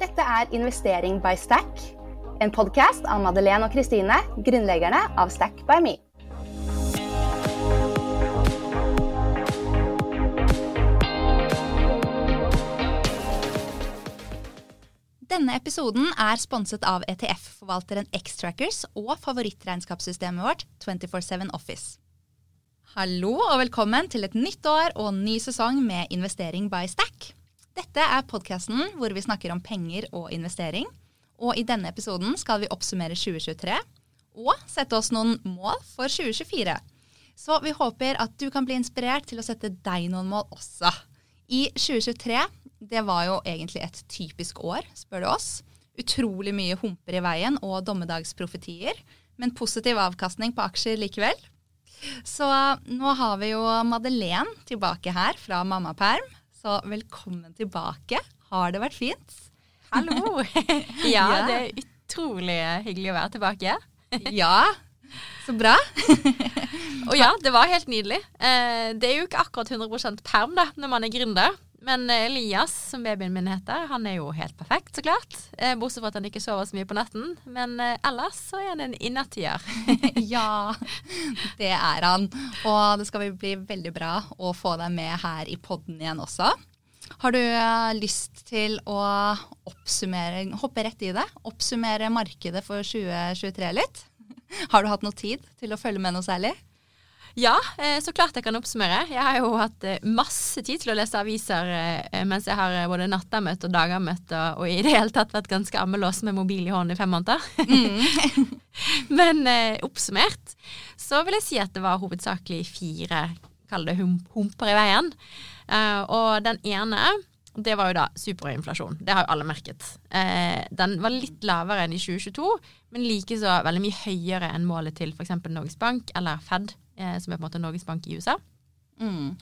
Dette er Investering by Stack, en podkast av Madeleine og Kristine, grunnleggerne av Stack by Me. Denne episoden er sponset av ETF-forvalteren Xtrackers og favorittregnskapssystemet vårt 247 Office. Hallo og velkommen til et nytt år og ny sesong med Investering by Stack. Dette er podkasten hvor vi snakker om penger og investering. Og i denne episoden skal vi oppsummere 2023 og sette oss noen mål for 2024. Så vi håper at du kan bli inspirert til å sette deg noen mål også. I 2023 det var jo egentlig et typisk år, spør du oss. Utrolig mye humper i veien og dommedagsprofetier, men positiv avkastning på aksjer likevel. Så nå har vi jo Madeleine tilbake her fra mammaperm. Så velkommen tilbake. Har det vært fint? Hallo! ja, det er utrolig hyggelig å være tilbake. ja, så bra. og ja, det var helt nydelig. Eh, det er jo ikke akkurat 100% perm da, når man er gründer. Men eh, Elias, som babyen min heter, han er jo helt perfekt, så klart. Eh, bortsett fra at han ikke sover så mye på natten. Men eh, ellers så er han en innertier. ja, det er han. Og det skal bli veldig bra å få deg med her i podden igjen også. Har du lyst til å oppsummere, hoppe rett i det, oppsummere markedet for 2023 litt? Har du hatt noe tid til å følge med noe særlig? Ja, eh, så klart jeg kan oppsummere. Jeg har jo hatt eh, masse tid til å lese aviser eh, mens jeg har både nattamøte og dagamøte, og i det hele tatt vært ganske ammelås med mobil i hånden i fem måneder. Mm. Men oppsummert så vil jeg si at det var hovedsakelig fire, kall det humper i veien. og den ene det var jo da superinflasjon. Det har jo alle merket. Eh, den var litt lavere enn i 2022, men likeså veldig mye høyere enn målet til f.eks. Norges Bank eller Fed eh, som er på en måte Norges Bank i USA. Mm.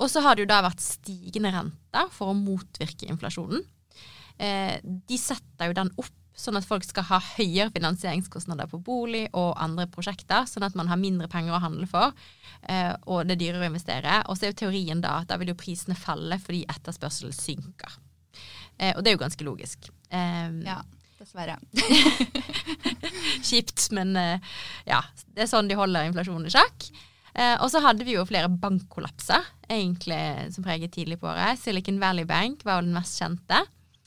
Og så har det jo da vært stigende renter for å motvirke inflasjonen. Eh, de setter jo den opp sånn at folk skal ha høyere finansieringskostnader på bolig og andre prosjekter, sånn at man har mindre penger å handle for, eh, og det er dyrere å investere. Og så er jo teorien da at da vil jo prisene falle fordi etterspørselen synker. Eh, og det er jo ganske logisk. Eh, ja. Dessverre. Kjipt, men uh, ja. Det er sånn de holder inflasjonen i sjakk. Uh, og så hadde vi jo flere bankkollapser egentlig som preget tidlig på året. Silicon Valley Bank var jo den mest kjente.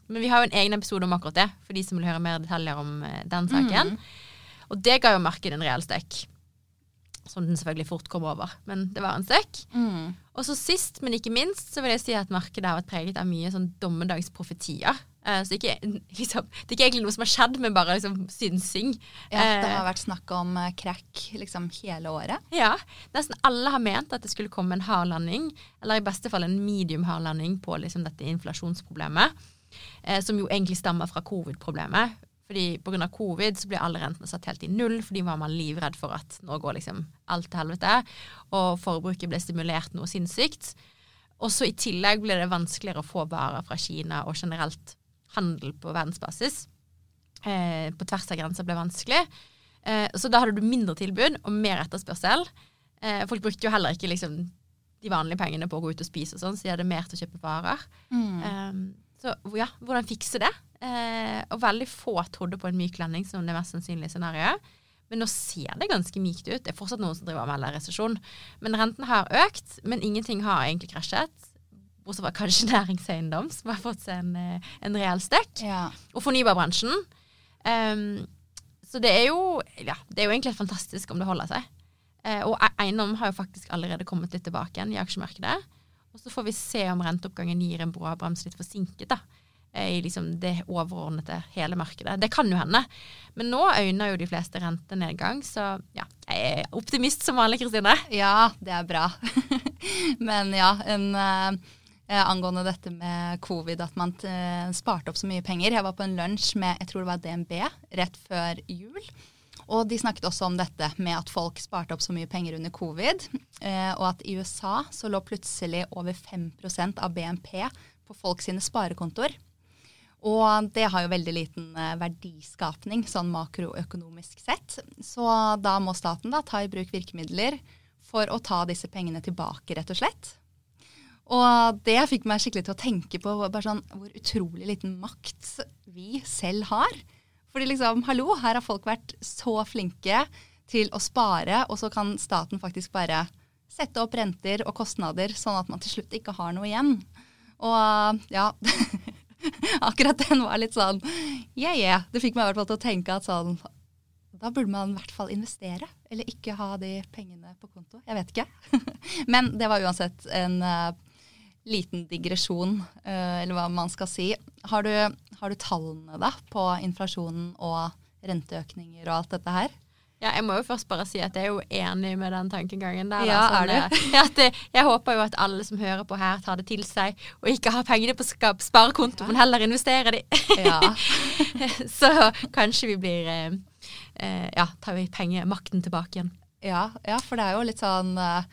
Men vi har jo en egen episode om akkurat det, for de som vil høre mer detaljer om uh, den saken. Mm. Og det ga jo markedet en reell støkk. Som den selvfølgelig fort kom over, men det var en støkk. Mm. Og så sist, men ikke minst, så vil jeg si at markedet har vært preget av mye sånn dommedagsprofetier. Uh, så ikke, liksom, det er ikke egentlig noe som har skjedd, men bare liksom, synsing. Ja, det har eh, vært snakk om krekk crack liksom, hele året. Ja. Nesten alle har ment at det skulle komme en hard landing, eller i beste fall en medium hard landing på liksom, dette inflasjonsproblemet. eh, som jo egentlig stammer fra covid-problemet. Fordi Pga. covid så ble alle rentene satt helt i null, fordi man var livredd for at nå går liksom alt til helvete. Og forbruket ble stimulert noe sinnssykt. Og så i tillegg ble det vanskeligere å få varer fra Kina og generelt handel på verdensbasis eh, på tvers av grenser ble vanskelig. Eh, så da hadde du mindre tilbud og mer etterspørsel. Eh, folk brukte jo heller ikke liksom, de vanlige pengene på å gå ut og spise og sånn, så de hadde mer til å kjøpe varer. Mm. Um, så ja, hvordan fikse det? Eh, og veldig få trodde på en myk landing som det mest sannsynlige scenarioet. Men nå ser det ganske mykt ut. Det er fortsatt noen som driver melder resesjon. Men renten har økt, men ingenting har egentlig krasjet bortsett fra kanskje næringseiendom, som har fått seg en, eh, en reell støkk. Ja. Og fornybarbransjen. Um, så det er, jo, ja, det er jo egentlig fantastisk om det holder seg. Uh, og e- eiendom har jo faktisk allerede kommet litt tilbake igjen i aksjemarkedet. Og så får vi se om renteoppgangen gir en bra brems litt forsinket da, eh, i liksom det overordnede hele markedet. Det kan jo hende. Men nå øyner jo de fleste rentenedgang, så ja, jeg er optimist som vanlig, Kristine. Ja, det er bra. Men ja, en uh angående dette med covid, at man eh, sparte opp så mye penger. Jeg var på en lunsj med jeg tror det var DNB rett før jul. Og de snakket også om dette med at folk sparte opp så mye penger under covid. Eh, og at i USA så lå plutselig over 5% av BNP på folk sine sparekontoer. Og det har jo veldig liten eh, verdiskapning sånn makroøkonomisk sett. Så da må staten da ta i bruk virkemidler for å ta disse pengene tilbake, rett og slett. Og det fikk meg skikkelig til å tenke på sånn, hvor utrolig liten makt vi selv har. Fordi liksom, hallo, her har folk vært så flinke til å spare, og så kan staten faktisk bare sette opp renter og kostnader, sånn at man til slutt ikke har noe igjen. Og ja Akkurat den var litt sånn yeah, yeah. Det fikk meg i hvert fall til å tenke at sånn Da burde man i hvert fall investere, eller ikke ha de pengene på konto. Jeg vet ikke. Men det var uansett en uh, liten digresjon, uh, eller hva man skal si. Har du, har du tallene da på inflasjonen og renteøkninger og alt dette her? Ja, jeg må jo først bare si at jeg er jo enig med den tankegangen der. Ja, sånn, er du? eh, jeg, jeg håper jo at alle som hører på her, tar det til seg, og ikke har pengene på sparekonto, ja. men heller investerer de. Ja. Så kanskje vi blir eh, eh, Ja, tar vi pengemakten tilbake igjen. Ja, ja, for det er jo litt sånn eh,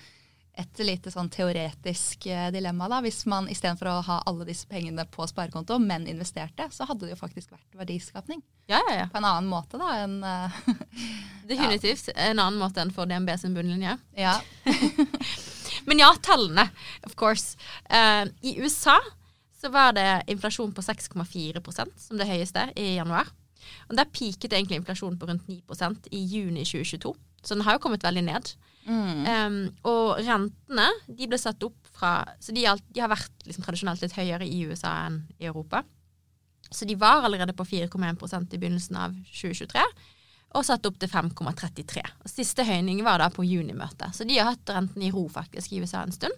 et lite sånn teoretisk eh, dilemma. da. Hvis man istedenfor å ha alle disse pengene på sparekonto, men investerte, så hadde det jo faktisk vært verdiskapning. Ja, ja, ja. På en annen måte da enn eh, Definitivt. En annen måte enn for DNB sin bunnlinje. Ja. Men ja, tallene, of course. Uh, I USA så var det inflasjon på 6,4% som det høyeste i januar. Og Der peaket egentlig inflasjonen på rundt 9% i juni 2022. Så den har jo kommet veldig ned. Mm. Um, og rentene de ble satt opp fra Så de, alt, de har vært liksom tradisjonelt litt høyere i USA enn i Europa. Så de var allerede på 4,1% i begynnelsen av 2023, og satt opp til 5,33. Siste høyning var da på junimøtet. Så de har hatt renten i ro faktisk i USA en stund.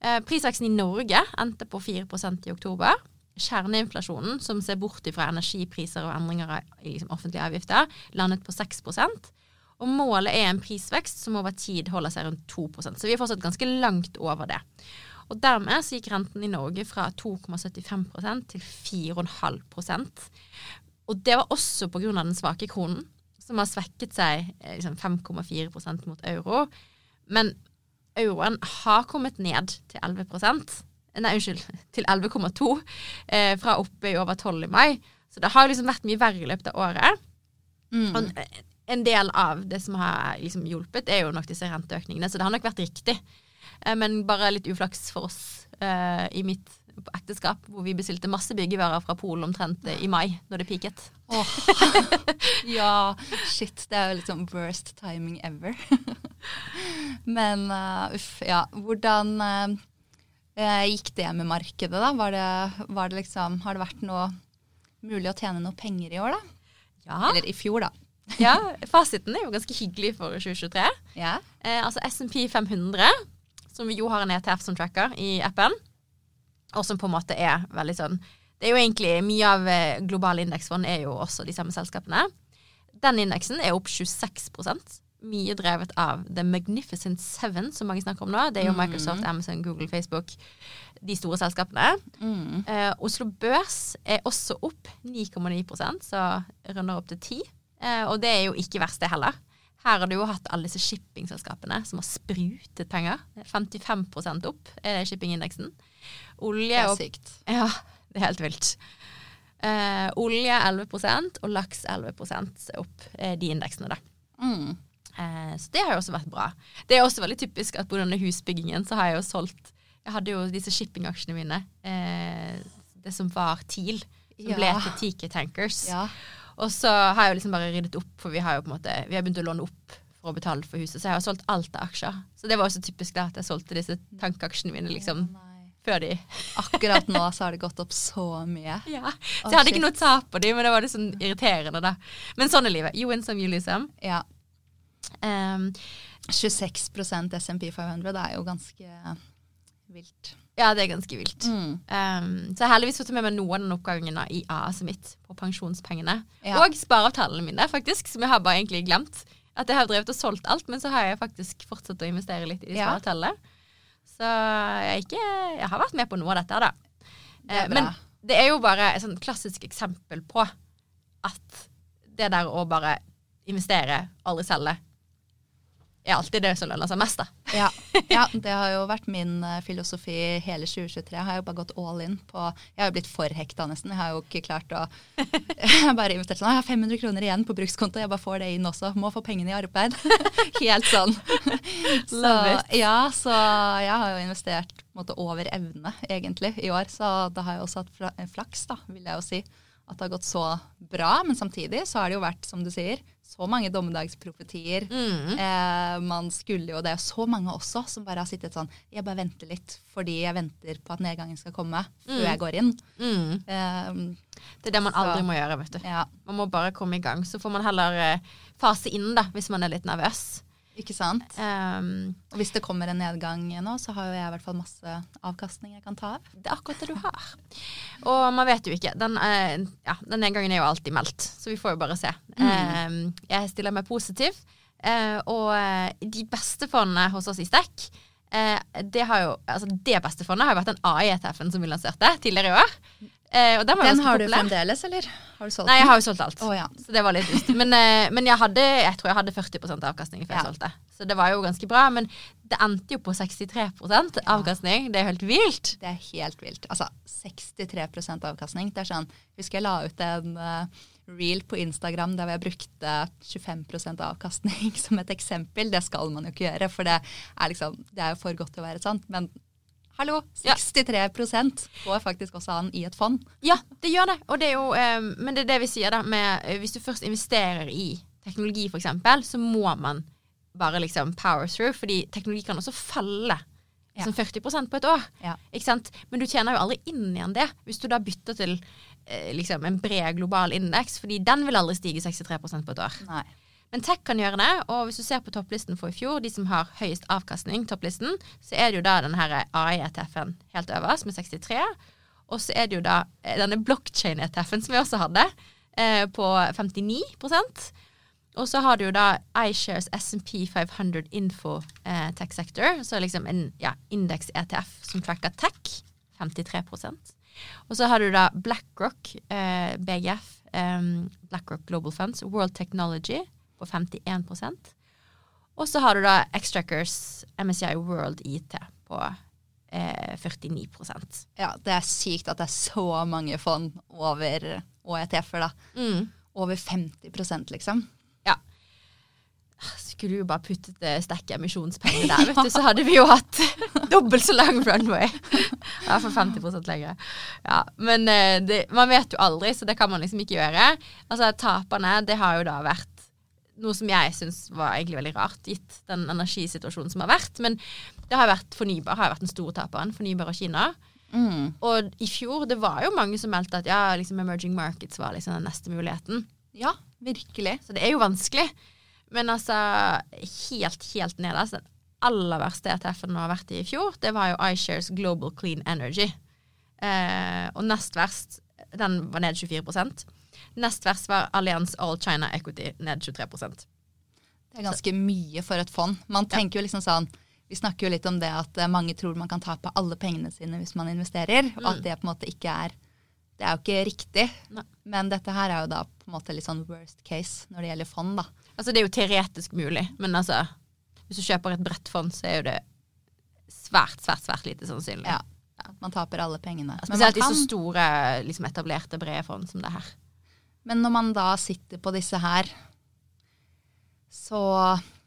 Eh, prisveksten i Norge endte på 4% i oktober. Kjerneinflasjonen, som ser bort fra energipriser og endringer i liksom, offentlige avgifter, landet på 6 og målet er en prisvekst som over tid holder seg rundt 2% Så vi er fortsatt ganske langt over det. Og dermed så gikk renten i Norge fra 2,75% til 4,5% Og det var også pga. den svake kronen, som har svekket seg eh, liksom 5,4% mot euro. Men euroen har kommet ned til 11 Nei, unnskyld, til 11,2 eh, fra oppe i over 12 i mai. Så det har liksom vært mye verre i løpet av året. Mm. Og eh, en del av det som har liksom hjulpet, er jo nok disse renteøkningene. Så det har nok vært riktig. Eh, men bare litt uflaks for oss uh, i mitt ekteskap, hvor vi bestilte masse byggevarer fra Polen omtrent eh, i mai, når det peaket. Oh. ja, shit. Det er jo sånn worst timing ever. Men uh, uff, ja. Hvordan uh, gikk det med markedet, da? Var det, var det liksom, har det vært noe mulig å tjene noe penger i år, da? Ja. Eller i fjor, da. Ja, fasiten er jo ganske hyggelig for 2023. Ja. Eh, altså SMP 500, som vi jo har en ETF som tracker i appen, og som på en måte er veldig sånn Det er jo egentlig mye av eh, globale indeksfond er jo også de samme selskapene. Den indeksen er opp 26% mye drevet av The Magnificent Seven, som mange snakker om nå. Det er jo Mm. Microsoft, Amazon, Google, Facebook, de store selskapene. Mm. Eh, Oslo Børs er også opp 9,9% så runder opp til 10 eh, Og det er jo ikke verst, det heller. Her har du jo hatt alle disse shippingselskapene som har sprutet penger. 55 opp er shippingindeksen. Det Olje er og sykt. Ja, det er helt vilt. Eh, olje 11% og laks 11% opp, eh, de indeksene, da. Mm. Eh, så det har jo også vært bra. Det er også veldig typisk at på denne husbyggingen så har jeg jo solgt Jeg hadde jo disse shippingaksjene mine. Eh, det som var TIL, som ble til TK Tankers. Ja. Og så har jeg jo liksom bare ryddet opp, for vi har jo på en måte Vi har begynt å låne opp for å betale for huset, så jeg har solgt alt av aksjer. Så det var også typisk da at jeg solgte disse tankaksjene mine liksom ja, før de Akkurat nå så har det gått opp så mye. Ja. Så jeg hadde ikke noe tap på de, men det var litt sånn irriterende, da. Men sånn er livet. You win some, you lose some. Ja. Um, 26 SMP 500, det er jo ganske vilt. Ja, det er ganske vilt. Mm. Um, så jeg har heldigvis fått med meg noen av oppgavene i AS-et mitt på pensjonspengene. Ja. Og spareavtalene mine, faktisk, som jeg har bare egentlig glemt. At jeg har drevet og solgt alt, men så har jeg faktisk fortsatt å investere litt i de Ja. spareavtalene. Så jeg, ikke, jeg har vært med på noe av dette, da. Det Eh. Men det er jo bare et sånn klassisk eksempel på at det der å bare investere, aldri selge, er alltid det som lønner seg mest, da. Ja, ja, det har jo vært min eh, filosofi hele 2023. Jeg har jo bare gått all in på Jeg har jo blitt for hekta nesten. Jeg har jo ikke klart å Jeg bare investert sånn Jeg har 500 kroner igjen på brukskonto, jeg bare får det inn også. Må få pengene i arbeid. Helt sånn. Så, ja, så jeg har jo investert på en måte over evne, egentlig, i år. Så da har jeg også hatt fla- flaks, da, vil jeg jo si. at det har gått så bra. Men samtidig så har det jo vært, som du sier, så mange dommedagsprofetier. Mm. Eh, man skulle jo, Det er så mange også som bare har sittet sånn Jeg bare venter litt fordi jeg venter på at nedgangen skal komme før Mm. jeg går inn. Mm. Eh, Det er det man Så- aldri må gjøre, vet du. ja, Man må bare komme i gang. Så får man heller eh, fase inn, da, hvis man er litt nervøs. Ikke sant? Um, Og hvis det kommer en nedgang nå, så har jo jeg i hvert fall masse avkastning jeg kan ta av. det er akkurat det du har. Og man vet jo ikke. Den, uh, ja, den nedgangen er jo alltid meldt, så vi får jo bare se. Eh, jeg stiller meg positiv. Uh, og eh, de beste fondene hos oss i Stek, uh, det har jo Altså det beste fondet har jo vært den AI-ETF-en som vi lanserte tidligere i år. Eh, den var Den har du fremdeles, eller? Har du solgt Nei, jeg har jo solgt alt. Oh, ja. Så det var litt dust. Men, eh, men jeg, hadde, jeg tror jeg hadde 40% avkastning før jeg solgte. Så det var jo ganske bra. Men det endte jo på 63% avkastning. Det er helt vilt. Det er helt vilt. Altså 63% avkastning. Det er sånn, Husker jeg la ut en uh, reel på Instagram der jeg brukte 25% avkastning som et eksempel. Det skal man jo ikke gjøre, for det er, liksom, det er jo for godt til å være sant. Men hallo, 63% går faktisk også an i et fond. Ja, det gjør det. Og det er jo, um, men det er det vi sier, da. Med, eh, hvis du først investerer i teknologi, f.eks., så må man bare liksom power through. Fordi teknologi kan også falle. Ja. Som 40% på et år. Ja. Ikke sant? Men du tjener jo aldri inn igjen det hvis du da bytter til eh, liksom en bred global indeks, fordi den vil aldri stige 63% på et år. Nei. Men tech kan gjøre det, og hvis du ser på topplisten for i fjor, de som har høyest avkastning, topplisten, så er det jo da denne AI-ETF-en helt øverst med 63. Og så er det jo da eh, denne blockchain-ETF-en som vi også hadde, eh, på 59% Og så har du jo da iShares SMP 500 Info eh, Tech Sector, så liksom en ja, indeks-ETF som tracker tech, 53% Og så har du da BlackRock, eh, BGF, eh, BlackRock Global Funds, World Technology på 51% Og så har du da Extrackers MSCI World IT på eh, 49% Ja, det er sykt at det er så mange fond over og ETF-er, da. mm. Over 50 liksom. Ja. Skulle jo bare puttet uh, stekk emisjonspenger der, vet du, så hadde vi jo hatt dobbelt så lang runway. Ja, for 50% lenger. Ja, men eh, det, man vet jo aldri, så det kan man liksom ikke gjøre. Altså, taperne, det har jo da vært noe som jeg syns var egentlig veldig rart, gitt den energisituasjonen som har vært. Men det har vært fornybar har vært den store taperen. Fornybar og Kina. Mm. Og i fjor, det var jo mange som meldte at ja, liksom emerging markets var liksom den neste muligheten. Ja, virkelig. Så det er jo vanskelig. Men altså, helt, helt nederst, den aller verste ETF-en har vært i i fjor, det var jo iShares Global Clean Energy. Eh, og nest verst, den var ned 24 Nest verst var Allianz All China Equity, ned 23% Det er ganske mye for et fond. Man tenker jo liksom sånn Vi snakker jo litt om det at eh, mange tror man kan tape alle pengene sine hvis man investerer, og at det på en måte ikke er Det er jo ikke riktig. Nei. Men dette her er jo da på en måte litt sånn worst case når det gjelder fond, da. Altså, det er jo teoretisk mulig, men altså Hvis du kjøper et bredt fond, så er jo det svært, svært, svært lite sannsynlig. Ja. Man taper alle pengene. Spesielt i så store, liksom etablerte, brede fond som det her. Men når man da sitter på disse her, så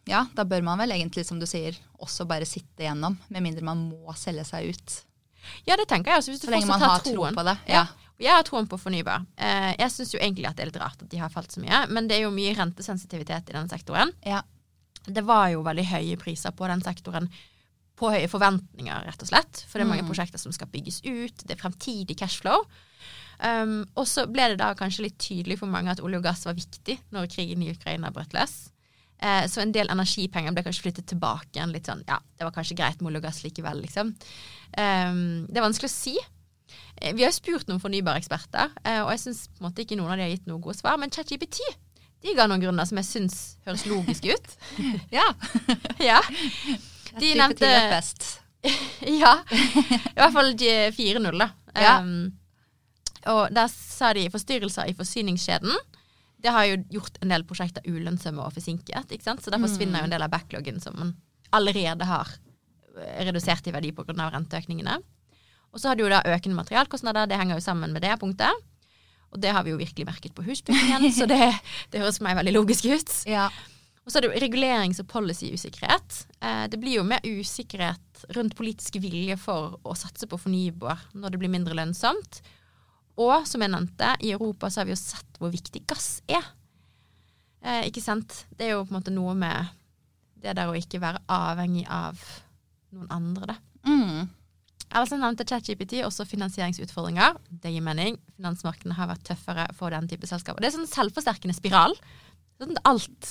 ja, da bør man vel egentlig, som du sier, også bare sitte gjennom. Med mindre man må selge seg ut. Ja, det tenker jeg. Altså, hvis du Så lenge man har tro troen på det. Ja. Ja. Jeg har troen på fornybar. Eh, jeg syns jo egentlig at det er litt rart at de har falt så mye, men det er jo mye rentesensitivitet i den sektoren. Ja. Det var jo veldig høye priser på den sektoren. På høye forventninger, rett og slett. For det er mange Mm. prosjekter som skal bygges ut. Det er fremtidig cashflow. Um, og så ble det da kanskje litt tydelig for mange at olje og gass var viktig når krigen i Ukraina brøt løs. Eh, så en del energipenger ble kanskje flyttet tilbake igjen. Litt sånn, ja, det var kanskje greit med olje og gass likevel, liksom. Um, det er vanskelig å si. Eh, Vi har jo spurt noen fornybareksperter, eh, og jeg syns ikke noen av de har gitt noen gode svar. Men ChatGPT de ga noen grunner som jeg syns høres logiske ut. ja. ja. De nevnte best. ja. I hvert fall de 4-0, da. Ja. Og der sa de forstyrrelser i forsyningskjeden. Det har jo gjort en del prosjekter ulønnsomme og forsinket. ikke sant? Så der forsvinner jo en del av backloggen som man allerede har eh, redusert i verdi pga. renteøkningene. Og så har du jo da økende materialkostnader, det henger jo sammen med det punktet. Og det har vi jo virkelig merket på husbyggingen, så det, det høres for meg veldig logisk ut. Ja. Og så er det jo regulerings- og policyusikkerhet. Eh, det blir jo mer usikkerhet rundt politisk vilje for å satse på fornybar når det blir mindre lønnsomt. Og som jeg nevnte, i Europa så har vi jo sett hvor viktig gass er. Eh, ikke sant? Det er jo på en måte noe med det der å ikke være avhengig av noen andre, da. Mm. Eller som nevnte ChatGPT, også finansieringsutfordringer. Det gir mening. Finansmarkedene har vært tøffere for den type selskaper. Det er sånn selvforsterkende spiral. Sånn alt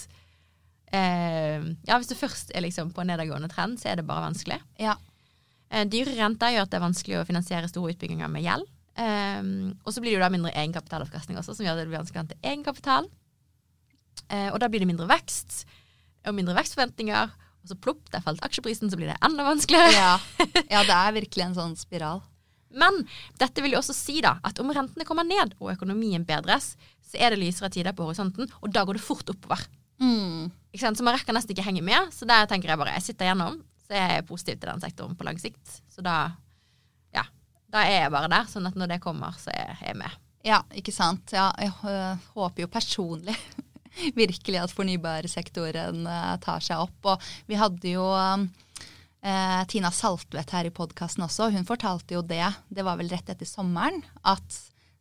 eh, Ja, hvis du først er liksom på en nedadgående trend, så er det bare vanskelig. Ja. Eh, dyre renter gjør at det er vanskelig å finansiere store utbygginger med gjeld. Eh, og så blir det jo da mindre egenkapitalavkastning også, som gjør at det blir vanskelig å hente egenkapital. Uh, og da blir det mindre vekst, og mindre vekstforventninger. Og så plopp, der falt aksjeprisen, så blir det enda vanskeligere. Ja. ja, det er virkelig en sånn spiral. Men dette vil jo også si da, at om rentene kommer ned og økonomien bedres, så er det lysere tider på horisonten, og da går det fort oppover. Mm. Så man rekker nesten ikke henge med. Så der tenker jeg bare jeg sitter gjennom, så jeg er positiv til den sektoren på lang sikt. Så da, da er jeg bare der. Sånn at når det kommer, så er jeg med. Ja, ikke sant. Ja, jeg øh, håper jo personlig virkelig at fornybarsektoren øh, tar seg opp. Og vi hadde jo eh, Tina Saltvedt her i podkasten også. Hun fortalte jo det, det var vel rett etter sommeren, at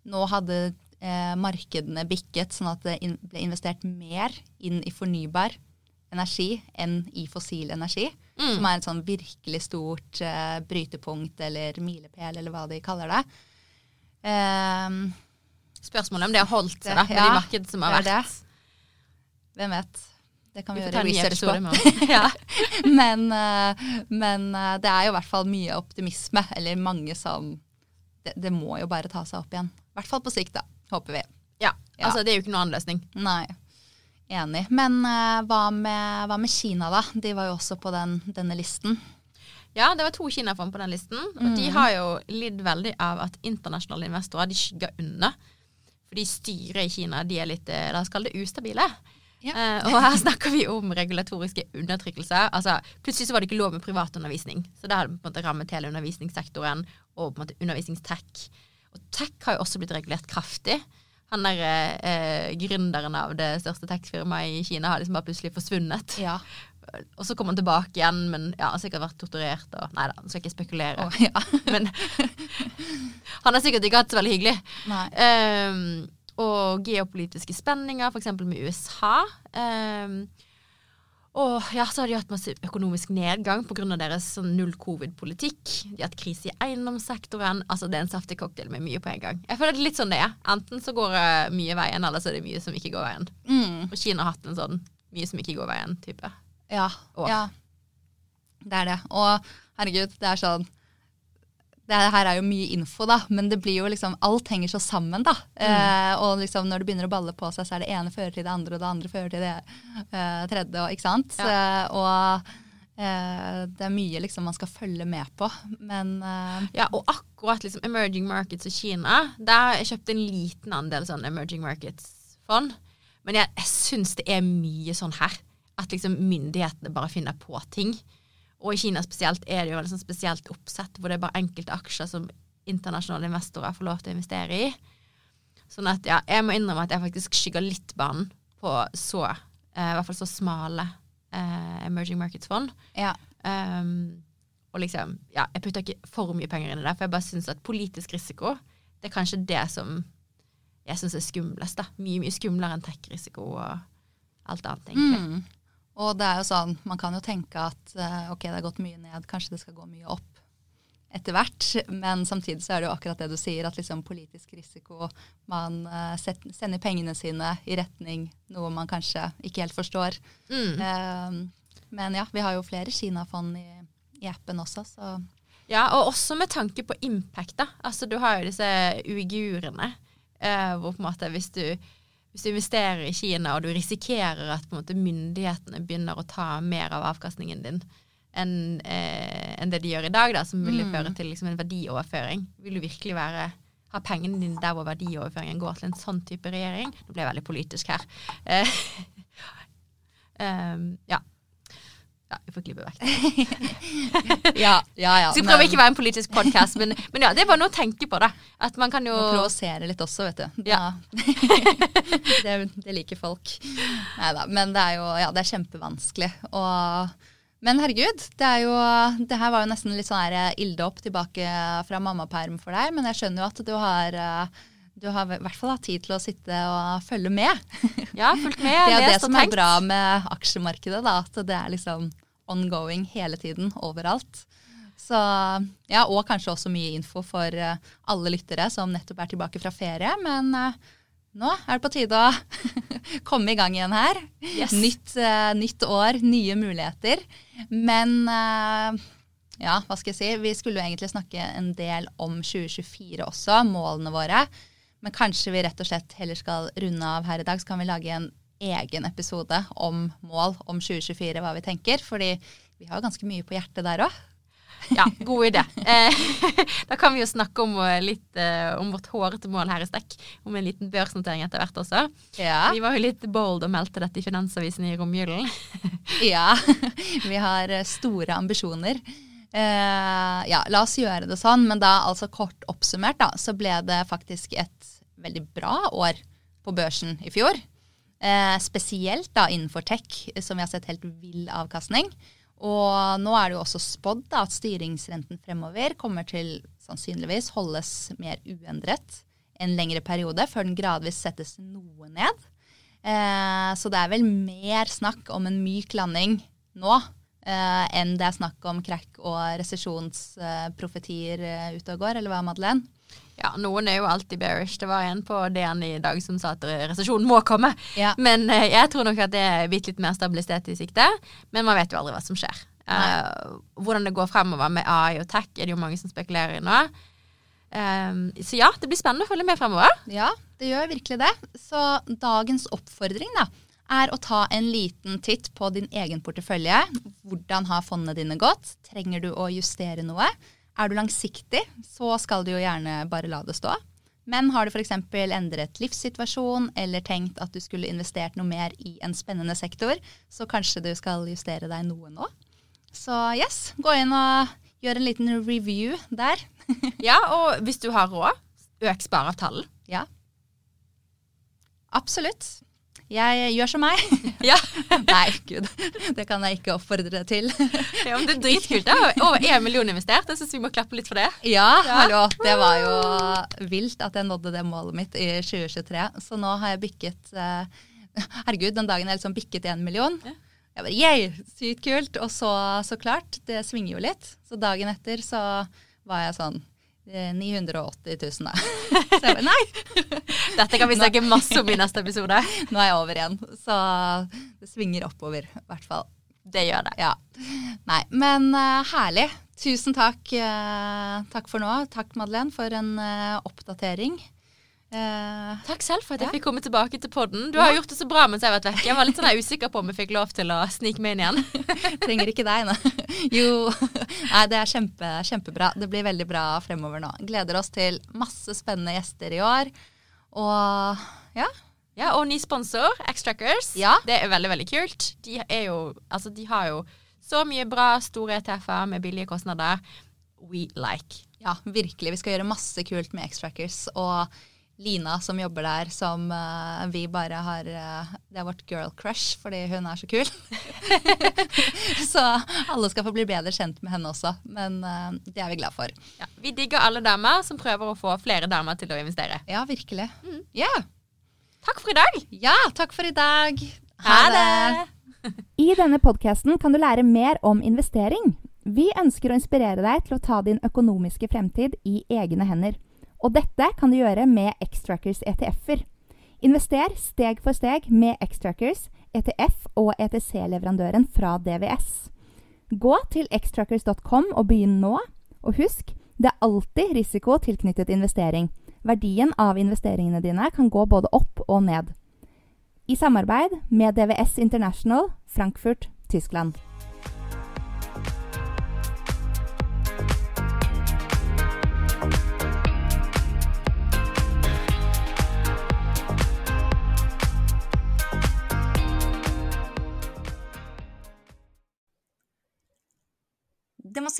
nå hadde eh, markedene bikket sånn at det ble investert mer inn i fornybar energi enn i fossil energi. Mm. Som er et sånn virkelig stort uh, brytepunkt eller milepæl, eller hva de kaller det. Um, Spørsmålet om det har holdt seg da, med Ja, de markedene som har det vært. hvem vet? Det kan vi, Vi gjøre research på. ja. men, uh, men uh, det er jo i hvert fall mye optimisme, eller mange som det, det må jo bare ta seg opp igjen. I hvert fall på sikt, da. Håper vi. ja. Ja. Altså, det er jo ikke noen annen løsning. Nei. Enig. Men uh, hva, med, hva med Kina, da? De var jo også på den, denne listen. Ja, det var to Kina-fond på den listen. Og de har jo lidd veldig av at internasjonale investorer de skygger unna. Fordi styret i Kina de er litt, eh, la oss kalle det ustabile. Ja. Uh, og her snakker vi om regulatoriske undertrykkelser. Altså, plutselig så var det ikke lov med privatundervisning. Så det hadde på en måte rammet hele undervisningssektoren og på en måte undervisningstech. Og tech har jo også blitt regulert kraftig. Han der eh, gründeren av det største tech-firmaet i Kina har liksom bare plutselig forsvunnet. Ja. Og så kom han tilbake igjen, men ja, han har sikkert vært torturert og Nei da, skal ikke spekulere. Oh, ja. Men han har sikkert ikke hatt det så veldig hyggelig. Ehm, og geopolitiske spenninger, f.eks. med USA. Ehm, og ja, så har de hatt masse økonomisk nedgang pga. deres sånn null covid-politikk. De har hatt krise i eiendomssektoren. Altså Det er en saftig cocktail med mye på en gang. Jeg føler det er litt sånn det er. Enten så går det mye veien, eller så er det mye som ikke går veien. Mm. Og Kina har hatt en sånn mye som ikke går veien-type. Ja, ja. Det er det. Og herregud, det er sånn det her er jo mye info, da, men det blir jo liksom Alt henger så sammen, da. Eh, og liksom når det begynner å balle på seg, så er det ene fører til det andre, og det andre fører til det eh, tredje, og, ikke sant. Eh, og eh, det er mye liksom man skal følge med på, men eh, Ja, og akkurat liksom emerging markets og Kina, der har jeg kjøpt en liten andel sånn emerging markets-fond. Men jeg, jeg syns det er mye sånn her. At liksom myndighetene bare finner på ting. Og i Kina spesielt er det jo et sånn spesielt oppsett hvor det er bare enkelte aksjer som internasjonale investorer får lov til å investere i. Sånn at ja, jeg må innrømme at jeg faktisk skygger litt banen på så, eh, i hvert fall så smale eh, emerging markets-fond. ja. Um, og liksom, ja, jeg putter ikke for mye penger inn i det, for jeg bare syns at politisk risiko, det er kanskje det som jeg syns er skumlest. da. Mye, mye skumlere enn tech-risiko og alt annet, egentlig. Mm. Og det er jo sånn, man kan jo tenke at eh, ok, det har gått mye ned, kanskje det skal gå mye opp etter hvert. Men samtidig så er det jo akkurat det du sier, at liksom politisk risiko Man eh, sender pengene sine i retning noe man kanskje ikke helt forstår. Mm. Eh, men ja, vi har jo flere Kina-fond i, i appen også, så Ja, og også med tanke på impact, da. Altså, du har jo disse uigurene, eh, hvor på en måte hvis du, hvis du investerer i Kina, og du risikerer at måte, myndighetene begynner å ta mer av avkastningen din enn eh, en det de gjør i dag, da, som vil Mm. føre til liksom, en verdioverføring, vil du virkelig være ha pengene dine der hvor verdioverføringen går til en sånn type regjering. Nå ble jeg veldig politisk her. Eh, um, ja. Ja. Vi får klippe vekk. Ja, ja, ja. Så jeg prøver ikke å være en politisk podkast, men, men ja, det er bare noe å tenke på, da. At man kan jo Må provosere litt også, vet du. Ja. Det, det liker folk. Nei da. Men det er jo ja, det er kjempevanskelig. Og, men herregud, det er jo Det her var jo nesten litt sånn her ilde opp tilbake fra mammaperm for deg, men jeg skjønner jo at du har eh, du har i hvert fall hatt tid til å sitte og følge med. Ja, fulgt med, Det er jo det som er bra med aksjemarkedet, da, at det er liksom ongoing hele tiden, overalt. Så, ja, og kanskje også mye info for eh, alle lyttere som nettopp er tilbake fra ferie. Men eh, nå er det på tide å komme i gang igjen her. Yes. Nytt, eh, nytt år, nye muligheter. Men ja, hva skal jeg si? Vi skulle jo egentlig snakke en del om 2024 også, målene våre. Men kanskje vi rett og slett heller skal runde av her i dag, så kan vi lage en egen episode om mål om 2024, hva vi tenker. Fordi vi har ganske mye på hjertet der òg. Ja, god idé. Eh, da kan vi jo snakke om eh, litt eh, om vårt hårete mål her i Stekk. Om en liten børsnotering etter hvert også. Ja. Vi var jo litt bold og meldte dette i Finansavisen i romjulen. ja. Vi har store ambisjoner. Eh, ja, la oss gjøre det sånn. Men da, altså kort oppsummert, da, så ble det faktisk et veldig bra år på børsen i fjor. Eh, spesielt da innenfor tech, som vi har sett helt vill avkastning. Og nå er det jo også spådd at styringsrenten fremover kommer til sannsynligvis holdes mer uendret en lengre periode, før den gradvis settes noe ned. Eh, så det er vel mer snakk om en myk landing nå enn det er snakk om krekk og resesjonsprofetier eh, ute og går, eller hva, Madeleine? Ja, noen er jo alltid bearish. Det var en på DN i dag som sa at resesjonen må komme. Ja. Men eh, jeg tror nok at det er bitte litt mer stabilitet i sikte. Men man vet jo aldri hva som skjer. Eh, hvordan det går fremover med AI og tech, er det jo mange som spekulerer i nå. Um, så ja, det blir spennende å følge med fremover. Ja, det gjør virkelig det. Så dagens oppfordring da, er å ta en liten titt på din egen portefølje. Hvordan har fondene dine gått? Trenger du å justere noe? Er du langsiktig, så skal du jo gjerne bare la det stå. Men har du f.eks. endret livssituasjon eller tenkt at du skulle investert noe mer i en spennende sektor, så kanskje du skal justere deg noe nå. Så yes, gå inn og gjør en liten review der. Ja, og hvis du har råd, øk spareavtalen. Ja. Absolutt. Jeg gjør som meg. Ja. Nei, gud. Det kan jeg ikke oppfordre deg til. ja, men det er dritkult. da. Over én million investert. Jeg syns vi må klappe litt for det. Ja, hallo. Det var jo vilt at jeg nådde det målet mitt i 2023. Så nå har jeg bikket eh, Herregud, den dagen jeg liksom bikket én million. Ja. Jeg bare, yeah, Sykt kult. Og så, så klart, det svinger jo litt. Så dagen etter så var jeg sånn 980 000, da. Så jeg bare nei! Dette kan vi snakke masse om i neste episode. Nå er jeg over igjen. Så det svinger oppover, i hvert fall. Det gjør det. Ja. Nei, men uh, herlig. Tusen takk, Uh, takk for nå. Takk, Madeleine, for en uh, oppdatering. Eh, Takk selv for at jeg Ja. fikk komme tilbake til podden. Du har gjort det så bra mens jeg har vært vekk. Jeg var litt sånn usikker på om jeg fikk lov til å snike meg inn igjen. trenger ikke deg, nei. Jo. Nei, det er kjempe, kjempebra. Det blir veldig bra fremover nå. Gleder oss til masse spennende gjester i år. Og ja. Ja, Og ny sponsor, X-Trackers. Ja. Det er veldig, veldig kult. De, er jo, altså, de har jo så mye bra store ETF-er med billige kostnader. We like. Ja, virkelig. Vi skal gjøre masse kult med X-Trackers. Og Lina som jobber der, som uh, vi bare har uh, Det er vårt girl crush fordi hun er så kul. så alle skal få bli bedre kjent med henne også. Men uh, det er vi glad for. Ja, vi digger alle damer som prøver å få flere damer til å investere. Ja, virkelig. Ja. Takk for i dag. ja, takk for i dag. Ha det. I denne podkasten kan du lære mer om investering. Vi ønsker å inspirere deg til å ta din økonomiske fremtid i egne hender. Og dette kan du gjøre med X-Trackers ETF-er. Invester steg for steg med X-Trackers, ETF og ETC-leverandøren fra DVS. Gå til xtrackers.com og begynn nå. Og husk, det er alltid risiko tilknyttet investering. Verdien av investeringene dine kan gå både opp og ned. I samarbeid med DVS International, Frankfurt, Tyskland.